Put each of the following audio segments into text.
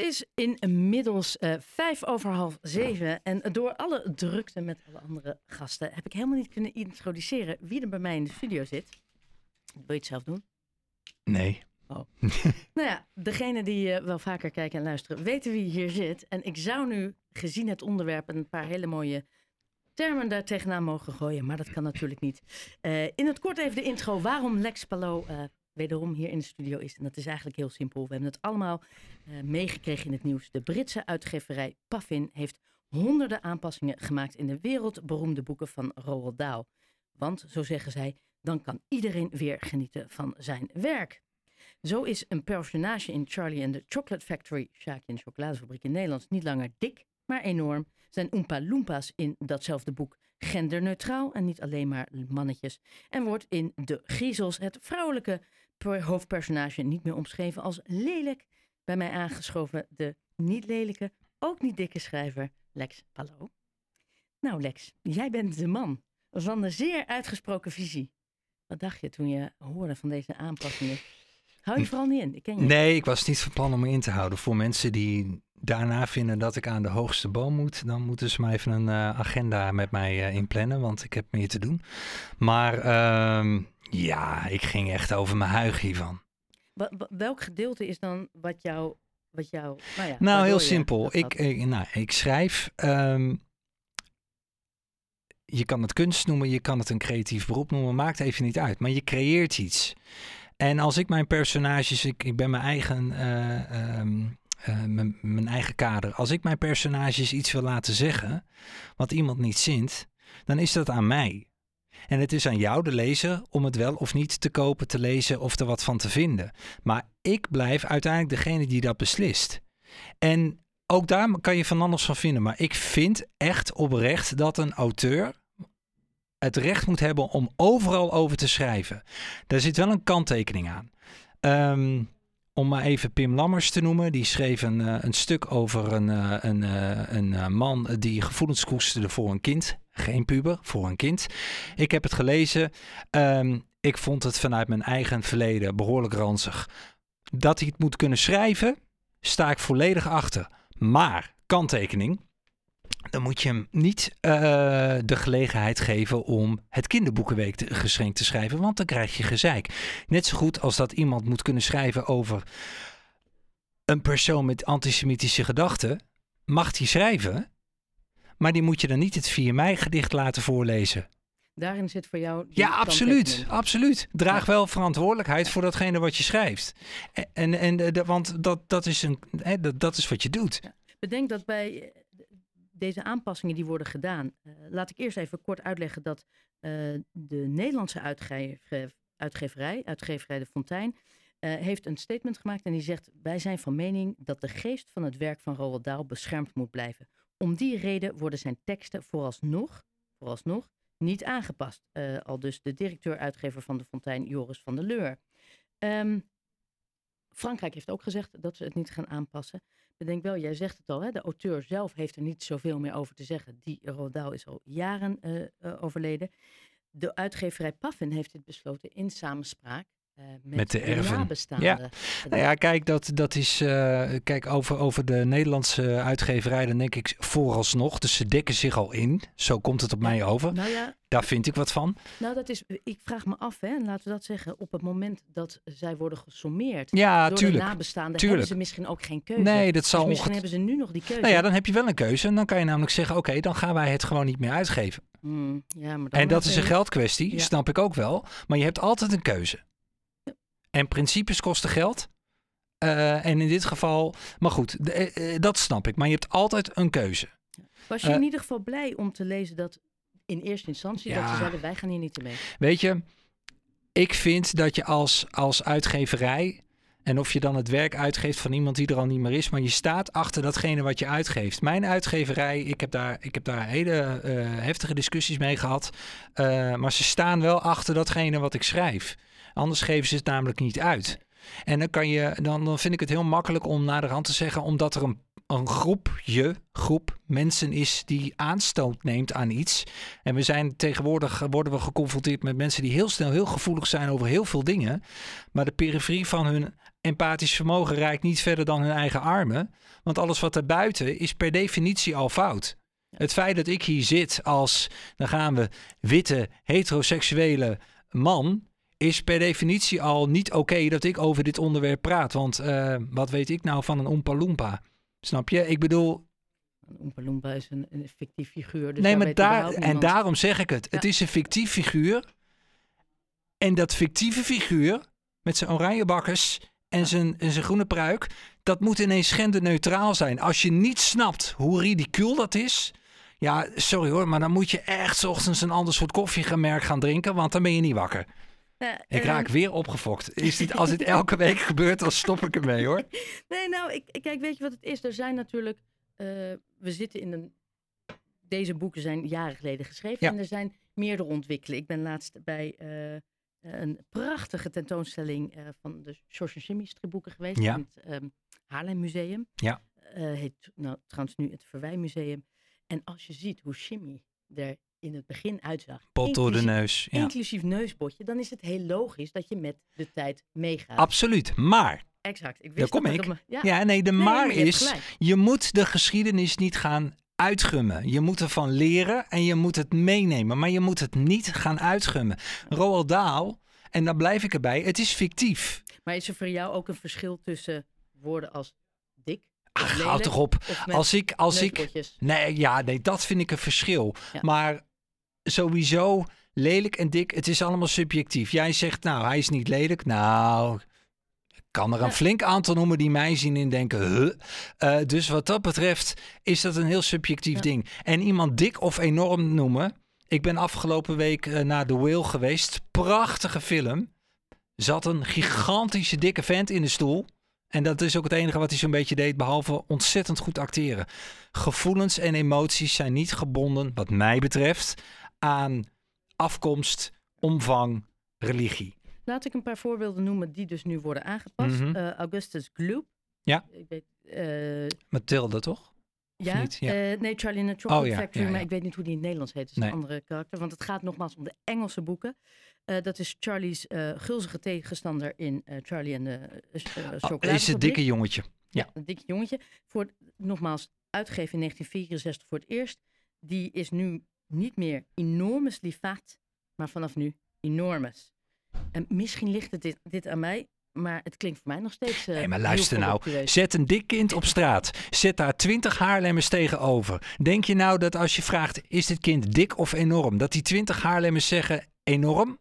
is inmiddels uh, vijf over half zeven. En door alle drukte met alle andere gasten heb ik helemaal niet kunnen introduceren wie er bij mij in de studio zit. Wil je het zelf doen? Nee. Oh. nou ja, degene die uh, wel vaker kijken en luisteren weten wie hier zit. En ik zou nu, gezien het onderwerp, een paar hele mooie termen daar tegenaan mogen gooien. Maar dat kan natuurlijk niet. Uh, in het kort even de intro. Waarom Lex Palo wederom hier in de studio is. En dat is eigenlijk heel simpel. We hebben het allemaal uh, meegekregen in het nieuws. De Britse uitgeverij Puffin heeft honderden aanpassingen gemaakt in de wereldberoemde boeken van Roald Dahl. Want, zo zeggen zij, dan kan iedereen weer genieten van zijn werk. Zo is een personage in Charlie and the Chocolate Factory, Sjaakje en de chocoladefabriek in Nederlands, niet langer dik, maar enorm. Zijn Oompa Loompas in datzelfde boek genderneutraal en niet alleen maar mannetjes. En wordt in De Griezels het vrouwelijke hoofdpersonage niet meer omschreven als lelijk. Bij mij aangeschoven de niet lelijke, ook niet dikke schrijver Lex Pallo. Nou Lex, jij bent de man van de zeer uitgesproken visie. Wat dacht je toen je hoorde van deze aanpassingen? Hou je vooral niet in, ik ken je. Nee, ik was niet van plan om me in te houden. Voor mensen die daarna vinden dat ik aan de hoogste boom moet, dan moeten ze maar even een uh, agenda met mij uh, inplannen, want ik heb meer te doen. Maar uh, ja, ik ging echt over mijn huig hiervan. Welk gedeelte is dan wat jou... Wat jou nou, ja, nou heel simpel. Ik, ik, nou, ik schrijf... Um, je kan het kunst noemen, je kan het een creatief beroep noemen, maakt even niet uit. Maar je creëert iets. En als ik mijn personages, ik, ik ben mijn eigen, uh, um, uh, mijn, mijn, eigen kader. Als ik mijn personages iets wil laten zeggen, wat iemand niet zint, dan is dat aan mij. En het is aan jou, de lezer, om het wel of niet te kopen, te lezen of er wat van te vinden. Maar ik blijf uiteindelijk degene die dat beslist. En ook daar kan je van alles van vinden. Maar ik vind echt oprecht dat een auteur het recht moet hebben om overal over te schrijven. Daar zit wel een kanttekening aan. Um, om maar even Pim Lammers te noemen. Die schreef een, uh, een stuk over een, uh, een, uh, een man die gevoelens koesterde voor een kind. Geen puber, voor een kind. Ik heb het gelezen. Um, ik vond het vanuit mijn eigen verleden behoorlijk ranzig. Dat hij het moet kunnen schrijven, sta ik volledig achter. Maar, kanttekening, dan moet je hem niet uh, de gelegenheid geven om het kinderboekenweek te, geschenk te schrijven, want dan krijg je gezeik. Net zo goed als dat iemand moet kunnen schrijven over een persoon met antisemitische gedachten, mag hij schrijven, maar die moet je dan niet het 4 mei gedicht laten voorlezen. Daarin zit voor jou. Ja, absoluut. Absoluut. Draag wel verantwoordelijkheid voor datgene wat je schrijft. En, en, en de, want dat, dat, is een, hè, dat, dat is wat je doet. Ja. Bedenk dat bij deze aanpassingen die worden gedaan. Uh, laat ik eerst even kort uitleggen dat uh, de Nederlandse uitgever, uitgeverij, uitgeverij De Fontein, uh, heeft een statement gemaakt en die zegt: Wij zijn van mening dat de geest van het werk van Roald Dahl beschermd moet blijven. Om die reden worden zijn teksten vooralsnog, vooralsnog niet aangepast. al dus de directeur-uitgever van De Fontein, Joris van der Leur. Um, Frankrijk heeft ook gezegd dat ze het niet gaan aanpassen. Bedenk wel, jij zegt het al, hè, de auteur zelf heeft er niet zoveel meer over te zeggen. Die Rodaal is al jaren uh, uh, overleden. De uitgeverij Paffin heeft dit besloten in samenspraak met, met, de, nabestaanden. Ja. Nou ja, kijk, dat, dat is. Uh, kijk, over, over de Nederlandse uitgeverij, dan denk ik vooralsnog. Dus ze dekken zich al in. Zo komt het op mij over. Nou ja, Daar vind ik wat van. Nou, dat is. Ik vraag me af, hè, laten we dat zeggen. Op het moment dat zij worden gesommeerd. Ja, door tuurlijk. de nabestaanden, tuurlijk. hebben ze misschien ook geen keuze. Nee, dat zal. Dus misschien hebben ze nu nog die keuze. Nou ja, dan heb je wel een keuze. En dan kan je namelijk zeggen: oké, okay, dan gaan wij het gewoon niet meer uitgeven. Hmm, ja, maar en dat is een geldkwestie, ja. snap ik ook wel. Maar je hebt altijd een keuze. En principes kosten geld. Uh, en in dit geval, maar goed, uh, dat snap ik. Maar je hebt altijd een keuze. Was je in ieder geval blij om te lezen dat in eerste instantie ja, dat ze zeiden wij gaan hier niet mee? Weet je, ik vind dat je als, als uitgeverij en of je dan het werk uitgeeft van iemand die er al niet meer is, maar je staat achter datgene wat je uitgeeft. Mijn uitgeverij, ik heb daar, ik heb daar hele uh, heftige discussies mee gehad, maar ze staan wel achter datgene wat ik schrijf. Anders geven ze het namelijk niet uit. En dan, kan je, dan, dan vind ik het heel makkelijk om naar de hand te zeggen, omdat er een, een groepje, groep mensen is die aanstoot neemt aan iets. En we zijn tegenwoordig worden we geconfronteerd met mensen die heel snel heel gevoelig zijn over heel veel dingen. Maar de periferie van hun empathisch vermogen reikt niet verder dan hun eigen armen. Want alles wat erbuiten is per definitie al fout. Het feit dat ik hier zit als, dan gaan we, witte, heteroseksuele man, is per definitie al niet oké dat ik over dit onderwerp praat. Want uh, wat weet ik nou van een Oompa Loompa? Snap je? Ik bedoel... Een Oompa Loompa is een, een fictief figuur. Dus nee, maar daar, en daarom zeg ik het. Ja. Het is een fictief figuur. En dat fictieve figuur, met zijn oranje bakkers en, zijn, en zijn groene pruik, dat moet ineens genderneutraal zijn. Als je niet snapt hoe ridicuul dat is, ja, sorry hoor, maar dan moet je echt ochtends een ander soort koffiegemerk gaan drinken, want dan ben je niet wakker. Ja, ik raak ehm, weer opgefokt. Is dit, als dit elke week gebeurt, dan stop ik ermee hoor. Nee, nou, ik, kijk, weet je wat het is? Er zijn natuurlijk, uh, we zitten in een, deze boeken zijn jaren geleden geschreven en er zijn meerdere ontwikkelingen. Ik ben laatst bij uh, een prachtige tentoonstelling uh, van de George Jimmy stripboeken geweest ja. in het um, Haarlem Museum. Ja. heet nou trouwens nu het Verwijmuseum. En als je ziet hoe Jimmy er in het begin uitzag. Pot door de neus. Ja. Inclusief neusbotje. Dan is het heel logisch dat je met de tijd meegaat. Absoluut. Maar. Exact. Ik wist Daar kom ik. ja. ja. nee, de maar is. Je moet de geschiedenis niet gaan uitgummen. Je moet ervan leren en je moet het meenemen. Maar je moet het niet gaan uitgummen. Roald Dahl, en dan blijf ik erbij, het is fictief. Maar is er voor jou ook een verschil tussen woorden als dik Ach, houd toch op. Als ik, als ik. Nee, ja, nee, dat vind ik een verschil. Maar sowieso lelijk en dik, het is allemaal subjectief. Jij zegt, nou, hij is niet lelijk. Nou, ik kan er een flink aantal noemen die mij zien en denken, huh? Uh, dus wat dat betreft is dat een heel subjectief ding. En iemand dik of enorm noemen. Ik ben afgelopen week uh, naar The Whale geweest. Prachtige film. Zat een gigantische dikke vent in de stoel. En dat is ook het enige wat hij zo'n beetje deed, behalve ontzettend goed acteren. Gevoelens en emoties zijn niet gebonden, wat mij betreft, aan afkomst, omvang, religie. Laat ik een paar voorbeelden noemen die dus nu worden aangepast. Mm Augustus Gloop. Ja. Ik weet, uh, Mathilde, toch? Ja, ja. Uh, nee, Charlie in the Chocolate oh, ja, Factory, ja, maar ik weet niet hoe die in het Nederlands heet. Het is een andere karakter, want het gaat nogmaals om de Engelse boeken. Uh, dat is Charlie's uh, gulzige tegenstander in Charlie en de Chocolade. Oh, is het dikke jongetje. Ja, een dikke jongetje. Voor, nogmaals, uitgegeven in 1964 voor het eerst. Die is nu niet meer enormous liefat, maar vanaf nu enormous. En misschien ligt het dit, dit aan mij, maar het klinkt voor mij nog steeds. Uh, nee, maar luister nou. Zet een dik kind op straat. Zet daar twintig haarlemmers tegenover. Denk je nou dat als je vraagt: is dit kind dik of enorm? Dat die twintig haarlemmers zeggen: enorm?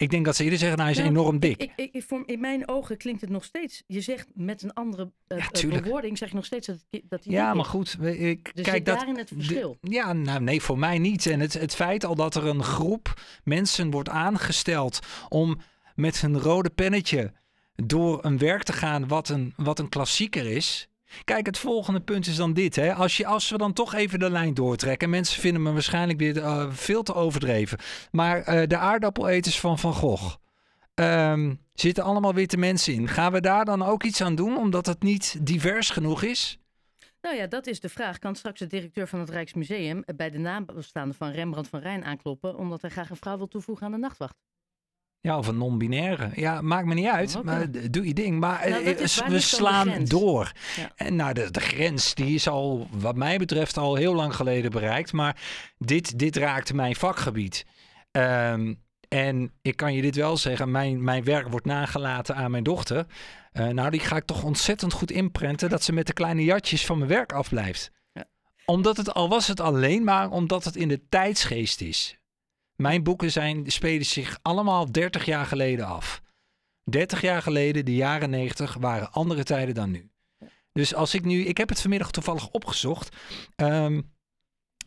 Ik denk dat ze eerder zeggen, nou, hij is nou, enorm dik. Ik, ik, ik, in mijn ogen klinkt het nog steeds. Je zegt met een andere uh, ja, bewoording, zeg je nog steeds dat, dat hij Ja, maar goed. Ik, dus kijk, dat, daarin het verschil? ja, nou nee, voor mij niet. En het, het feit al dat er een groep mensen wordt aangesteld om met hun rode pennetje door een werk te gaan wat een, wat een klassieker is. Kijk, het volgende punt is dan dit. Hè. Als, je, als we dan toch even de lijn doortrekken. Mensen vinden me waarschijnlijk weer uh, veel te overdreven. Maar uh, de aardappeleters van Van Gogh. Um, zitten allemaal witte mensen in. Gaan we daar dan ook iets aan doen, omdat het niet divers genoeg is? Nou ja, dat is de vraag. Kan straks de directeur van het Rijksmuseum bij de nabestaanden van Rembrandt van Rijn aankloppen, omdat hij graag een vrouw wil toevoegen aan de nachtwacht? Ja, of een non-binaire. Ja, maakt me niet uit. Maar doe je ding. Maar nou, eh, we slaan door. En nou, de, de grens die is al, wat mij betreft, al heel lang geleden bereikt. Maar dit, dit raakt mijn vakgebied. Um, en ik kan je dit wel zeggen, mijn, mijn werk wordt nagelaten aan mijn dochter. Uh, nou, die ga ik toch ontzettend goed inprenten dat ze met de kleine jatjes van mijn werk afblijft. Ja. Omdat het al was het alleen maar omdat het in de tijdsgeest is. Mijn boeken zijn, spelen zich allemaal 30 jaar geleden af. 30 jaar geleden, de jaren 90, waren andere tijden dan nu. Dus als ik nu, ik heb het vanmiddag toevallig opgezocht. Um,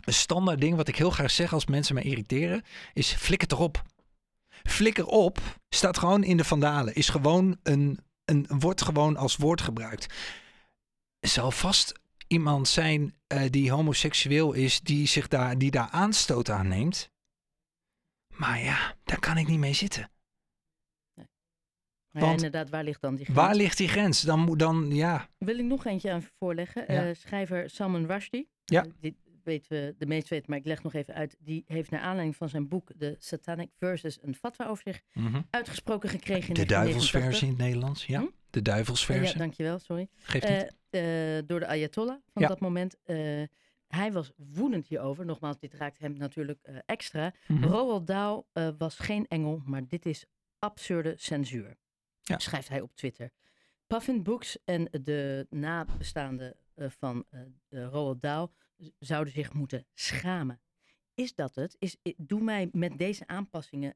een standaard ding wat ik heel graag zeg als mensen me irriteren, is flikker erop. Flikker op staat gewoon in de vandalen, is gewoon een, een wordt gewoon als woord gebruikt. Zal vast iemand zijn uh, die homoseksueel is, die zich daar, die daar aanstoot aan neemt. Maar ja, daar kan ik niet mee zitten. Nee. Want, inderdaad, waar ligt dan die grens? Waar ligt die grens? Dan moet dan, ja. Wil ik nog eentje aan voorleggen? Ja. Uh, schrijver Salman Rushdie. Ja. Uh, dit weten we, de meeste weten, maar ik leg nog even uit. Die heeft naar aanleiding van zijn boek The Satanic Verses een fatwa over zich mm -hmm. uitgesproken gekregen in De duivelsversie in het Nederlands, ja. Hm? de duivelsversie. Ja, dankjewel, sorry. Geeft niet. Eh, eh, door de Ayatollah van dat moment. Hij was woedend hierover. Nogmaals, dit raakt hem natuurlijk eh, extra. Mhm. Roald Dahl eh, was geen engel, maar dit is absurde censuur. Ja. Schrijft hij op Twitter. Puffin Books en de nabestaanden eh, van Roald Dahl zouden zich moeten schamen. Is dat het? Is, doe mij met deze aanpassingen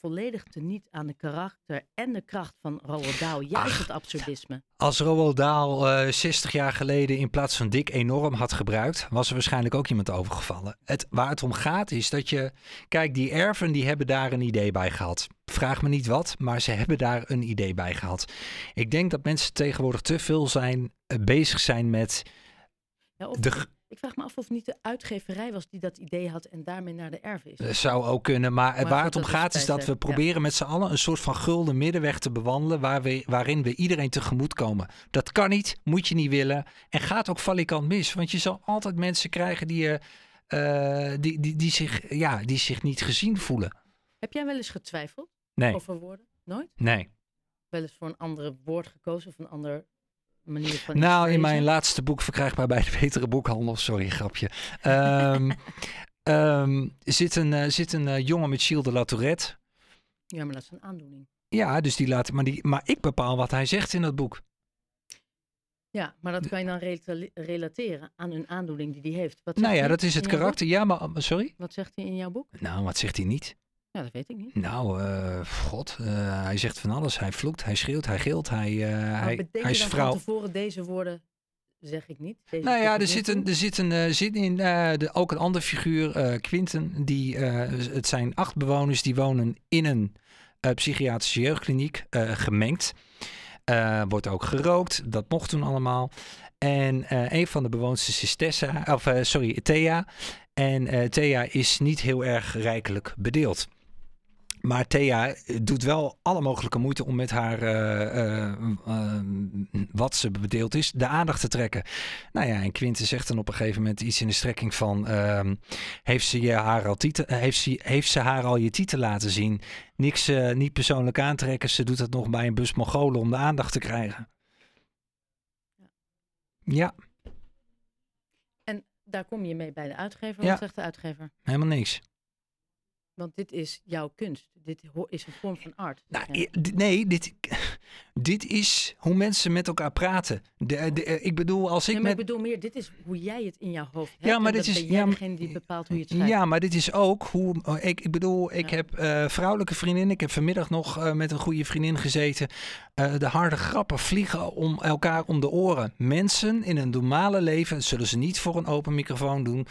volledig teniet aan de karakter en de kracht van Roald Dahl. Juist Ach, het absurdisme. Als Roald Dahl eh 60 jaar geleden in plaats van dik enorm had gebruikt, was er waarschijnlijk ook iemand overgevallen. Het, waar het om gaat is dat je, kijk, die erven die hebben daar een idee bij gehad. Vraag me niet wat, maar ze hebben daar een idee bij gehad. Ik denk dat mensen tegenwoordig te veel zijn, eh, bezig zijn met Ja, de, ik vraag me af of het niet de uitgeverij was die dat idee had en daarmee naar de erf is. Dat zou ook kunnen, maar, Maar waar het om gaat is dat we ja. proberen met z'n allen een soort van gulden middenweg te bewandelen waar we, waarin we iedereen tegemoet komen. Dat kan niet, moet je niet willen en gaat ook valikant mis, want je zal altijd mensen krijgen die, eh, die, die, die, zich, ja, die zich niet gezien voelen. Heb jij wel eens getwijfeld Nee, over woorden? Nooit? nee. Wel eens voor een andere woord gekozen of een andere manier van iets Nou, in mijn laatste boek verkrijgbaar bij de Betere Boekhandel, sorry grapje, Ehm, ehm, zit een, eh, zit een eh, jongen met Gilles de La Tourette. Ja, maar dat is een aandoening. Ja, dus die laat, maar, die, maar ik bepaal wat hij zegt in dat boek. Ja, maar dat kan je dan rela- relateren aan een aandoening die hij heeft. Wat Nou ja, dat is het karakter. Ja, maar sorry? boek? Wat zegt hij in jouw boek? Nou, wat zegt hij niet? Ja, dat weet ik niet. Nou, eh, god, eh, hij zegt van alles. Hij vloekt, hij schreeuwt, hij gilt, hij, Maar hij, hij is vrouw. van tevoren deze woorden, zeg ik niet. Deze Nou ja, er zit een, er zit een, zit in de, ook een ander figuur, Quinten. Die, het zijn acht bewoners die wonen in een psychiatrische jeugdkliniek, gemengd. Wordt ook gerookt, dat mocht toen allemaal. En een van de bewoners is Tessa, of sorry, Thea. En Thea is niet heel erg rijkelijk bedeeld. Maar Thea doet wel alle mogelijke moeite om met haar, eh, eh, eh, wat ze bedeeld is, de aandacht te trekken. Nou ja, en Quinte zegt dan op een gegeven moment iets in de strekking van... ehm, heeft, ze je haar al titel, eh, heeft, ze, heeft ze haar al je titel laten zien? Niks, eh, niet persoonlijk aantrekken. Ze doet het nog bij een bus Mongolen om de aandacht te krijgen. Ja, En daar kom je mee bij de uitgever. Ja. Wat zegt de uitgever? helemaal niks. Want dit is jouw kunst. Dit is een vorm van art. Nou, nee, dit, dit is hoe mensen met elkaar praten. De, de, eh, ik bedoel, als ik Nee, maar met... ik bedoel meer, dit is hoe jij het in jouw hoofd hebt. Ja, maar dit is- ja, degene die bepaalt hoe je het schrijft. Ja, maar dit is ook hoe. oh, Ik, ik bedoel, ik Ja. heb eh, vrouwelijke vriendinnen. Ik heb vanmiddag nog eh, met een goede vriendin gezeten. De harde grappen vliegen om elkaar om de oren. Mensen in een normale leven, zullen ze niet voor een open microfoon doen,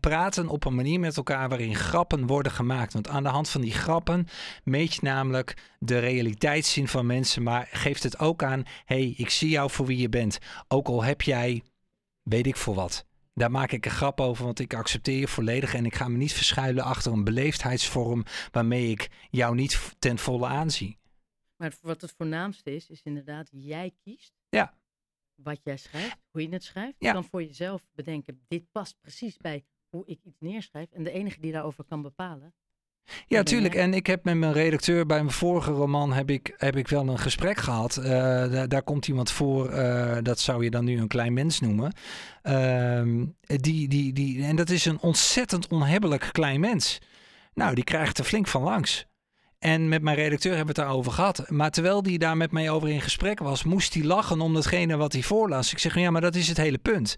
praten op een manier met elkaar waarin grappen worden gemaakt. Want aan de hand van die grappen meet je namelijk de realiteitszin van mensen, maar geeft het ook aan: hey, ik zie jou voor wie je bent. Ook al heb jij, weet ik voor wat. Daar maak ik een grap over, want ik accepteer je volledig en ik ga me niet verschuilen achter een beleefdheidsvorm waarmee ik jou niet ten volle aanzie. Maar wat het voornaamste is, is inderdaad, jij kiest Ja. wat jij schrijft, hoe je het schrijft. Ja. Je kan voor jezelf bedenken, dit past precies bij hoe ik iets neerschrijf. En de enige die daarover kan bepalen. Ja, tuurlijk. En ik heb met mijn redacteur bij mijn vorige roman heb ik, heb ik wel een gesprek gehad. Eh, da- daar komt iemand voor, eh, dat zou je dan nu een klein mens noemen. Ehm, die, die, die, en dat is een ontzettend onhebbelijk klein mens. Nou, die krijgt er flink van langs. En met mijn redacteur hebben we het daarover gehad. Maar terwijl die daar met mij over in gesprek was, moest hij lachen om datgene wat hij voorlas. Ik zeg, ja, maar dat is het hele punt.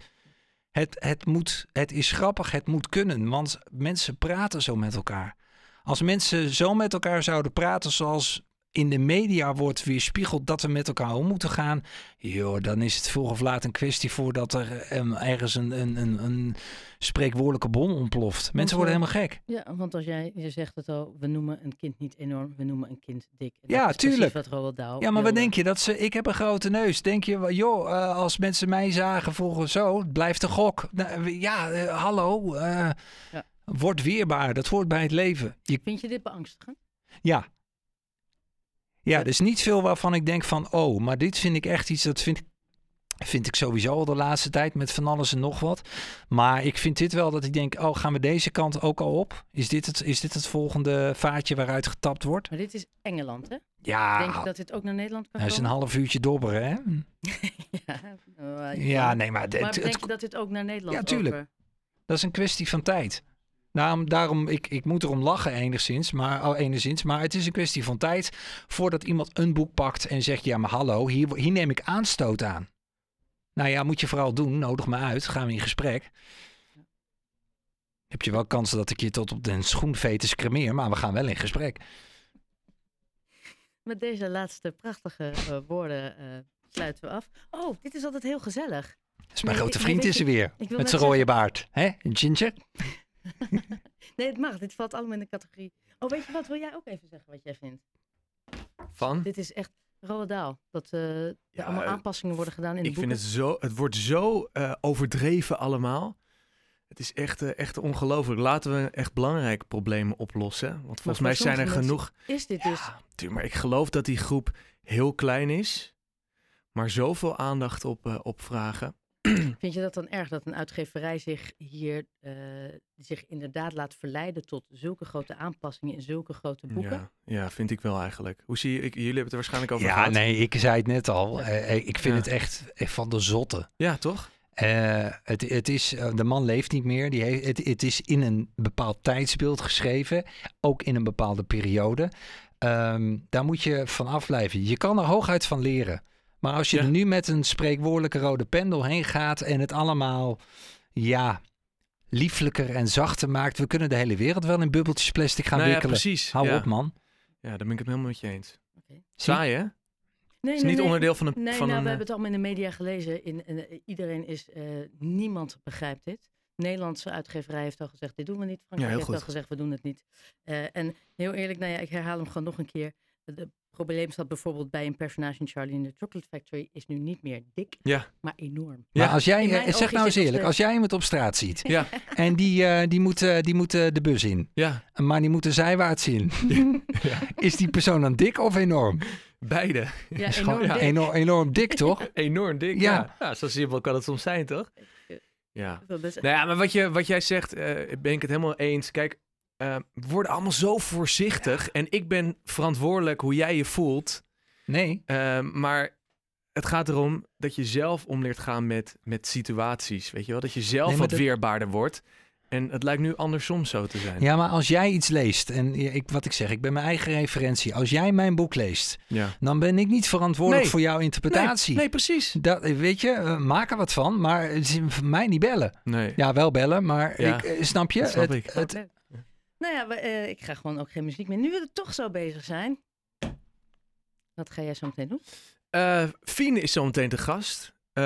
Het, het, moet, het is grappig, het moet kunnen, want mensen praten zo met elkaar. Als mensen zo met elkaar zouden praten zoals in de media wordt weerspiegeld dat we met elkaar om moeten gaan, joh, dan is het vroeg of laat een kwestie voordat er em, ergens een, een, een, een spreekwoordelijke bom ontploft. Mensen worden eh, helemaal gek. Ja, want als jij, je zegt het al, we noemen een kind niet enorm, we noemen een kind dik. En Ja, tuurlijk. wat Roald Dahl Ja, maar wat denk je? Dat ze, ik heb een grote neus. Denk je, joh, eh, als mensen mij zagen volgens zo, blijft een gok. Nou, ja, eh, hallo. eh, Ja. Word weerbaar. Dat hoort bij het leven. Je Vind je dit beangstigend? Ja. Ja, Ja. er is niet veel waarvan ik denk van, oh, maar dit vind ik echt iets, dat vind ik, Vind ik sowieso al de laatste tijd met van alles en nog wat. Maar ik vind dit wel dat ik denk, oh, gaan we deze kant ook al op? Is dit het, is dit het volgende vaatje waaruit getapt wordt? Maar dit is Engeland, hè? Ja, Denk je dat dit ook naar Nederland kan hij is een half uurtje dobberen, hè? ja, eh, Ja, nee, maar, dit- Maar het, denk je dat dit ook naar Nederland Ja, tuurlijk. over- dat is een kwestie van tijd. Daarom, daarom ik, ik moet erom lachen enigszins, maar, oh, enigszins, maar het is een kwestie van tijd voordat iemand een boek pakt en zegt, ja, maar hallo, hier, hier neem ik aanstoot aan. Nou ja, moet je vooral doen, nodig me uit, gaan we in gesprek. Heb je wel kansen dat ik je tot op de schoenvetus cremeer, maar we gaan wel in gesprek. Met deze laatste prachtige eh, woorden eh, sluiten we af. Oh, dit is altijd heel gezellig. Dus mijn Nee, grote vriend is er weer, ik met zijn rode baard. hè? Een ginger? Nee, het mag. Dit valt allemaal in de categorie. Oh, weet je wat? Wil jij ook even zeggen wat jij vindt? Van? Dit is echt Roald Dahl. Dat eh, er Ja, allemaal eh, aanpassingen worden gedaan in de Ik vind boeken. het zo, het wordt zo eh, overdreven allemaal. Het is echt, echt ongelooflijk. Laten we echt belangrijke problemen oplossen. Want volgens mij zijn er genoeg. Is dit dus... Ja, tuur, maar ik geloof dat die groep heel klein is, maar zoveel aandacht op, eh, op vragen. Vind je dat dan erg dat een uitgeverij zich hier eh, zich inderdaad laat verleiden tot zulke grote aanpassingen in zulke grote boeken? Ja, ja, vind ik wel eigenlijk. Hoe zie je, ik, jullie hebben het er waarschijnlijk over Ja, gehad. nee, ik zei het net al. Eh, ik vind Ja. het echt echt van de zotte. Ja, toch? Eh, het, het is, eh, de man leeft niet meer. Die heeft, het, het is in een bepaald tijdsbeeld geschreven. Ook in een bepaalde periode. Ehm, daar moet je van afblijven. Je kan er hooguit van leren. Maar als je Ja. er nu met een spreekwoordelijke rode pen doorheen gaat... en het allemaal, ja, lieflijker en zachter maakt... we kunnen de hele wereld wel in bubbeltjes plastic gaan nou ja, wikkelen. precies. Hou ja. op, man. Ja, daar ben ik het helemaal met je eens. Oké. Saai, hè? Nee, is niet onderdeel van een- Nee, van nou, een, we eh, hebben het allemaal in de media gelezen. In, in, iedereen is, eh, niemand begrijpt dit. Nederlandse uitgeverij heeft al gezegd, dit doen we niet. Frankrijk heeft al gezegd, we doen het niet. Eh, en heel eerlijk, nou ja, ik herhaal hem gewoon nog een keer. Het probleem zat bijvoorbeeld bij een personage in Charlie in the Chocolate Factory. Is nu niet meer dik, Ja. maar enorm. Ja. Maar als jij, eh, zeg nou eens eerlijk, als jij iemand op straat ziet... Ja, en die, eh, die, moet, eh, die moet eh, de bus in... ja, maar die moet er zijwaarts in... is die persoon dan dik of enorm? beide. Ja, Is enorm dik. enorm, enorm dik, toch? Enorm dik. Ja. Ja. ja, zo simpel kan het soms zijn, toch? Ja. Dat is- Nou ja, maar wat, je, wat jij zegt, eh, ben ik het helemaal eens. Kijk, eh, we worden allemaal zo voorzichtig. En ik ben verantwoordelijk hoe jij je voelt. Nee. Eh, maar het gaat erom dat je zelf om leert gaan met, met situaties. Weet je wel? Dat je zelf Nee, wat dat- weerbaarder wordt. En het lijkt nu andersom zo te zijn. Ja, maar als jij iets leest, en ik, wat ik zeg, ik ben mijn eigen referentie. Als jij mijn boek leest, Ja. dan ben ik niet verantwoordelijk Nee. voor jouw interpretatie. Nee, nee, precies. Dat, weet je, eh, maak er wat van, maar het is voor mij niet bellen. Nee. Ja, wel bellen, maar Ja, ik, eh, snap je? dat snap Het- ik. het-. Nou ja, eh, ik ga gewoon ook geen muziek meer. Nu we er toch zo bezig zijn. Wat ga jij zo meteen doen? Eh Fien is zo meteen te gast. Ehm,